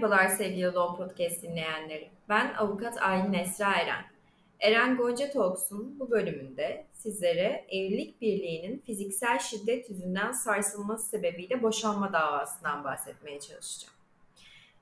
Merhabalar sevgili Law Podcast dinleyenleri. Ben avukat Aylin Esra Eren. Eren Gonca Talks'un bu bölümünde sizlere evlilik birliğinin fiziksel şiddet yüzünden sarsılması sebebiyle boşanma davasından bahsetmeye çalışacağım.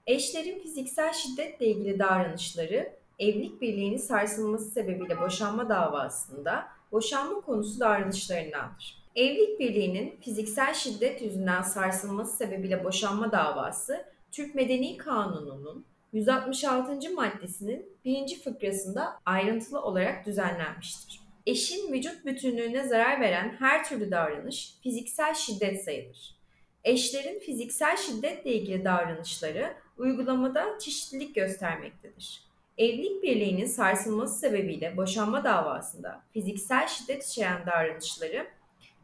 Eşlerin fiziksel şiddetle ilgili davranışları evlilik birliğinin sarsılması sebebiyle boşanma davasında boşanma konusu davranışlarındandır. Evlilik birliğinin fiziksel şiddet yüzünden sarsılması sebebiyle boşanma davası Türk Medeni Kanunu'nun 166. maddesinin birinci fıkrasında ayrıntılı olarak düzenlenmiştir. Eşin vücut bütünlüğüne zarar veren her türlü davranış fiziksel şiddet sayılır. Eşlerin fiziksel şiddetle ilgili davranışları uygulamada çeşitlilik göstermektedir. Evlilik birliğinin sarsılması sebebiyle boşanma davasında fiziksel şiddet içeren davranışları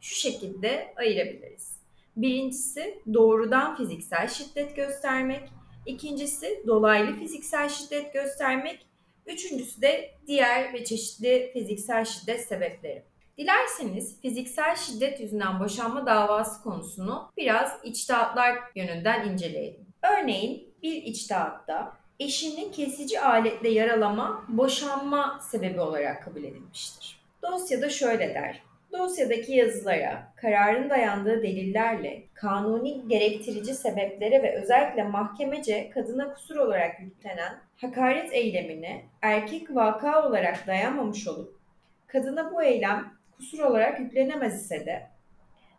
şu şekilde ayırabiliriz. Birincisi doğrudan fiziksel şiddet göstermek, ikincisi dolaylı fiziksel şiddet göstermek, üçüncüsü de diğer ve çeşitli fiziksel şiddet sebepleri. Dilerseniz fiziksel şiddet yüzünden boşanma davası konusunu biraz içtihatlar yönünden inceleyelim. Örneğin bir içtihatta eşini kesici aletle yaralama boşanma sebebi olarak kabul edilmiştir. Dosyada şöyle der. Dosyadaki yazılara, kararın dayandığı delillerle, kanuni gerektirici sebeplere ve özellikle mahkemece kadına kusur olarak yüklenen hakaret eylemine erkek vaka olarak dayanmamış olup, kadına bu eylem kusur olarak yüklenemez ise de,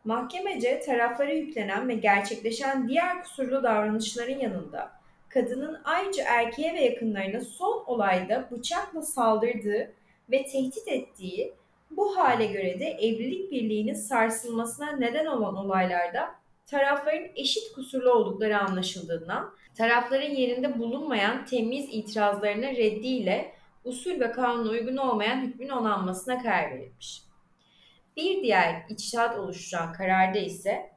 mahkemece taraflara yüklenen ve gerçekleşen diğer kusurlu davranışların yanında kadının ayrıca erkeğe ve yakınlarına son olayda bıçakla saldırdığı ve tehdit ettiği bu hale göre de evlilik birliğinin sarsılmasına neden olan olaylarda tarafların eşit kusurlu oldukları anlaşıldığından tarafların yerinde bulunmayan temiz itirazlarının reddiyle usul ve kanuna uygun olmayan hükmün onanmasına karar verilmiş. Bir diğer içtihat oluşturan kararda ise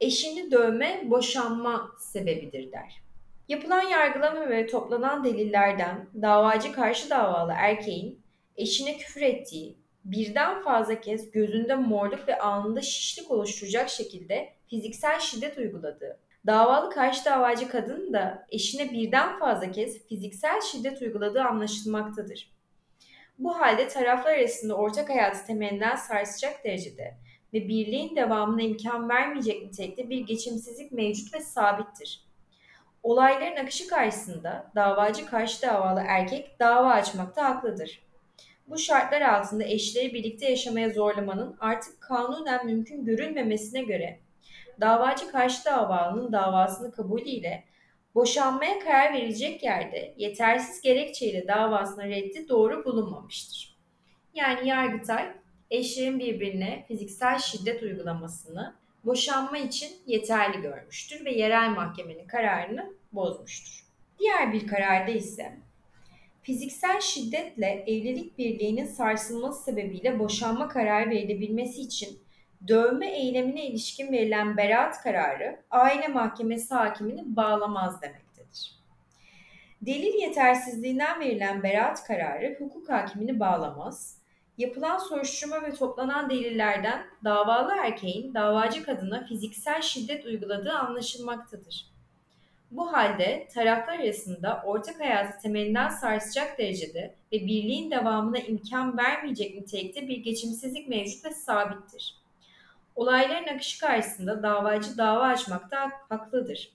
eşini dövme boşanma sebebidir der. Yapılan yargılama ve toplanan delillerden davacı karşı davalı erkeğin eşine küfür ettiği, birden fazla kez gözünde morluk ve alnında şişlik oluşturacak şekilde fiziksel şiddet uyguladığı, davalı karşı davacı kadının da eşine birden fazla kez fiziksel şiddet uyguladığı anlaşılmaktadır. Bu halde taraflar arasında ortak hayatı temelinden sarsacak derecede ve birliğin devamına imkan vermeyecek nitelikte bir geçimsizlik mevcut ve sabittir. Olayların akışı karşısında davacı karşı davalı erkek dava açmakta haklıdır. Bu şartlar altında eşleri birlikte yaşamaya zorlamanın artık kanunen mümkün görülmemesine göre davacı karşı davalının davasını kabulüyle boşanmaya karar verilecek yerde yetersiz gerekçeyle davasına reddi doğru bulunmamıştır. Yani Yargıtay eşlerin birbirine fiziksel şiddet uygulamasını boşanma için yeterli görmüştür ve yerel mahkemenin kararını bozmuştur. Diğer bir kararda ise fiziksel şiddetle evlilik birliğinin sarsılması sebebiyle boşanma kararı verilebilmesi için dövme eylemine ilişkin verilen beraat kararı aile mahkemesi hakimini bağlamaz demektedir. Delil yetersizliğinden verilen beraat kararı hukuk hakimini bağlamaz. Yapılan soruşturma ve toplanan delillerden davalı erkeğin davacı kadına fiziksel şiddet uyguladığı anlaşılmaktadır. Bu halde taraflar arasında ortak hayatı temelinden sarsacak derecede ve birliğin devamına imkan vermeyecek nitelikte bir geçimsizlik mevcut ve sabittir. Olayların akışı karşısında davacı dava açmakta haklıdır.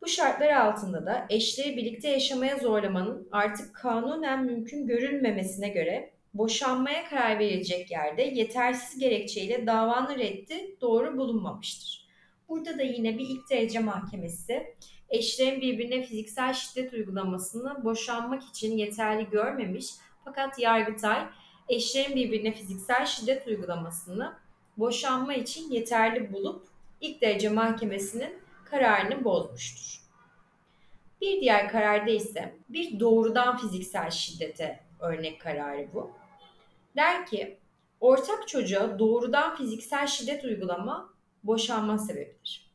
Bu şartlar altında da eşleri birlikte yaşamaya zorlamanın artık kanunen mümkün görülmemesine göre boşanmaya karar verilecek yerde yetersiz gerekçeyle davanın reddi doğru bulunmamıştır. Burada da yine bir ilk derece mahkemesi eşlerin birbirine fiziksel şiddet uygulamasını boşanmak için yeterli görmemiş fakat Yargıtay eşlerin birbirine fiziksel şiddet uygulamasını boşanma için yeterli bulup ilk derece mahkemesinin kararını bozmuştur. Bir diğer kararda ise bir doğrudan fiziksel şiddete örnek kararı bu. Der ki ortak çocuğa doğrudan fiziksel şiddet uygulama boşanma sebebidir.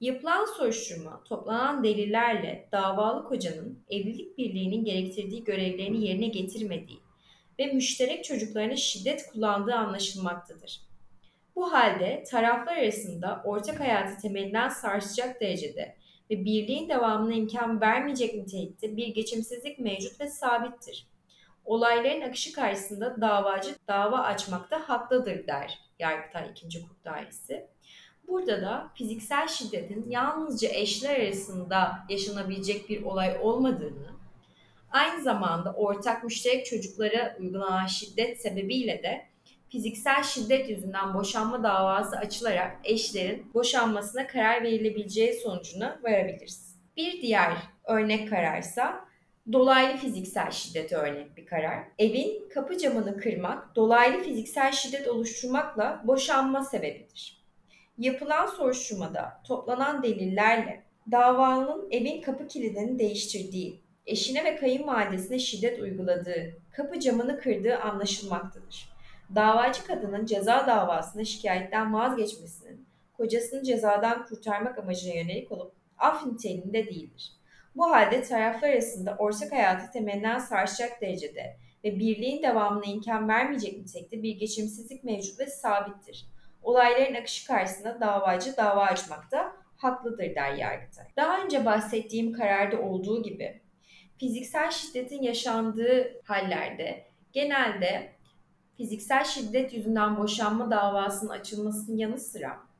Yapılan soruşturma toplanan delillerle davalı kocanın evlilik birliğinin gerektirdiği görevlerini yerine getirmediği ve müşterek çocuklarına şiddet kullandığı anlaşılmaktadır. Bu halde taraflar arasında ortak hayatı temelinden sarsacak derecede ve birliğin devamına imkan vermeyecek nitelikte bir geçimsizlik mevcut ve sabittir. Olayların akışı karşısında davacı dava açmakta haklıdır der Yargıtay 2. Hukuk Dairesi. Burada da fiziksel şiddetin yalnızca eşler arasında yaşanabilecek bir olay olmadığını, aynı zamanda ortak müşterek çocuklara uygulanan şiddet sebebiyle de fiziksel şiddet yüzünden boşanma davası açılarak eşlerin boşanmasına karar verilebileceği sonucuna varabiliriz. Bir diğer örnek kararsa dolaylı fiziksel şiddet örnek bir karar. Evin kapı camını kırmak dolaylı fiziksel şiddet oluşturmakla boşanma sebebidir. Yapılan soruşturmada toplanan delillerle davalının evin kapı kilidini değiştirdiği, eşine ve kayınvalidesine şiddet uyguladığı, kapı camını kırdığı anlaşılmaktadır. Davacı kadının ceza davasında şikayetten vazgeçmesinin kocasını cezadan kurtarmak amacına yönelik olup af niteliğinde değildir. Bu halde taraflar arasında ortak hayatı temelinden sarsacak derecede ve birliğin devamına imkan vermeyecek nitelikte bir geçimsizlik mevcut ve sabittir. Olayların akışı karşısında davacı dava açmakta haklıdır der Yargıtay. Daha önce bahsettiğim kararda olduğu gibi fiziksel şiddetin yaşandığı hallerde genelde fiziksel şiddet yüzünden boşanma davasının açılmasının yanı sıra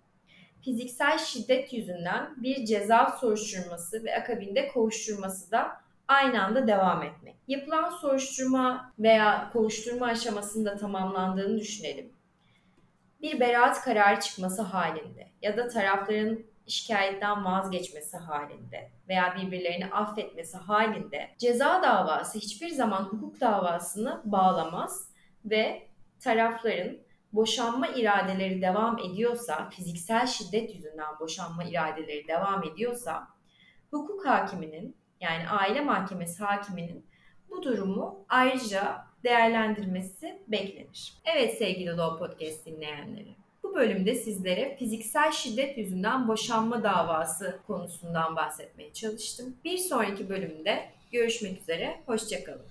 fiziksel şiddet yüzünden bir ceza soruşturması ve akabinde kovuşturması da aynı anda devam etmek. Yapılan soruşturma veya kovuşturma aşamasında tamamlandığını düşünelim. Bir beraat kararı çıkması halinde ya da tarafların şikayetten vazgeçmesi halinde veya birbirlerini affetmesi halinde ceza davası hiçbir zaman hukuk davasını bağlamaz ve tarafların boşanma iradeleri devam ediyorsa, fiziksel şiddet yüzünden boşanma iradeleri devam ediyorsa, hukuk hakiminin yani aile mahkemesi hakiminin bu durumu ayrıca değerlendirmesi beklenir. Evet sevgili Law Podcast dinleyenleri. Bu bölümde sizlere fiziksel şiddet yüzünden boşanma davası konusundan bahsetmeye çalıştım. Bir sonraki bölümde görüşmek üzere, hoşçakalın.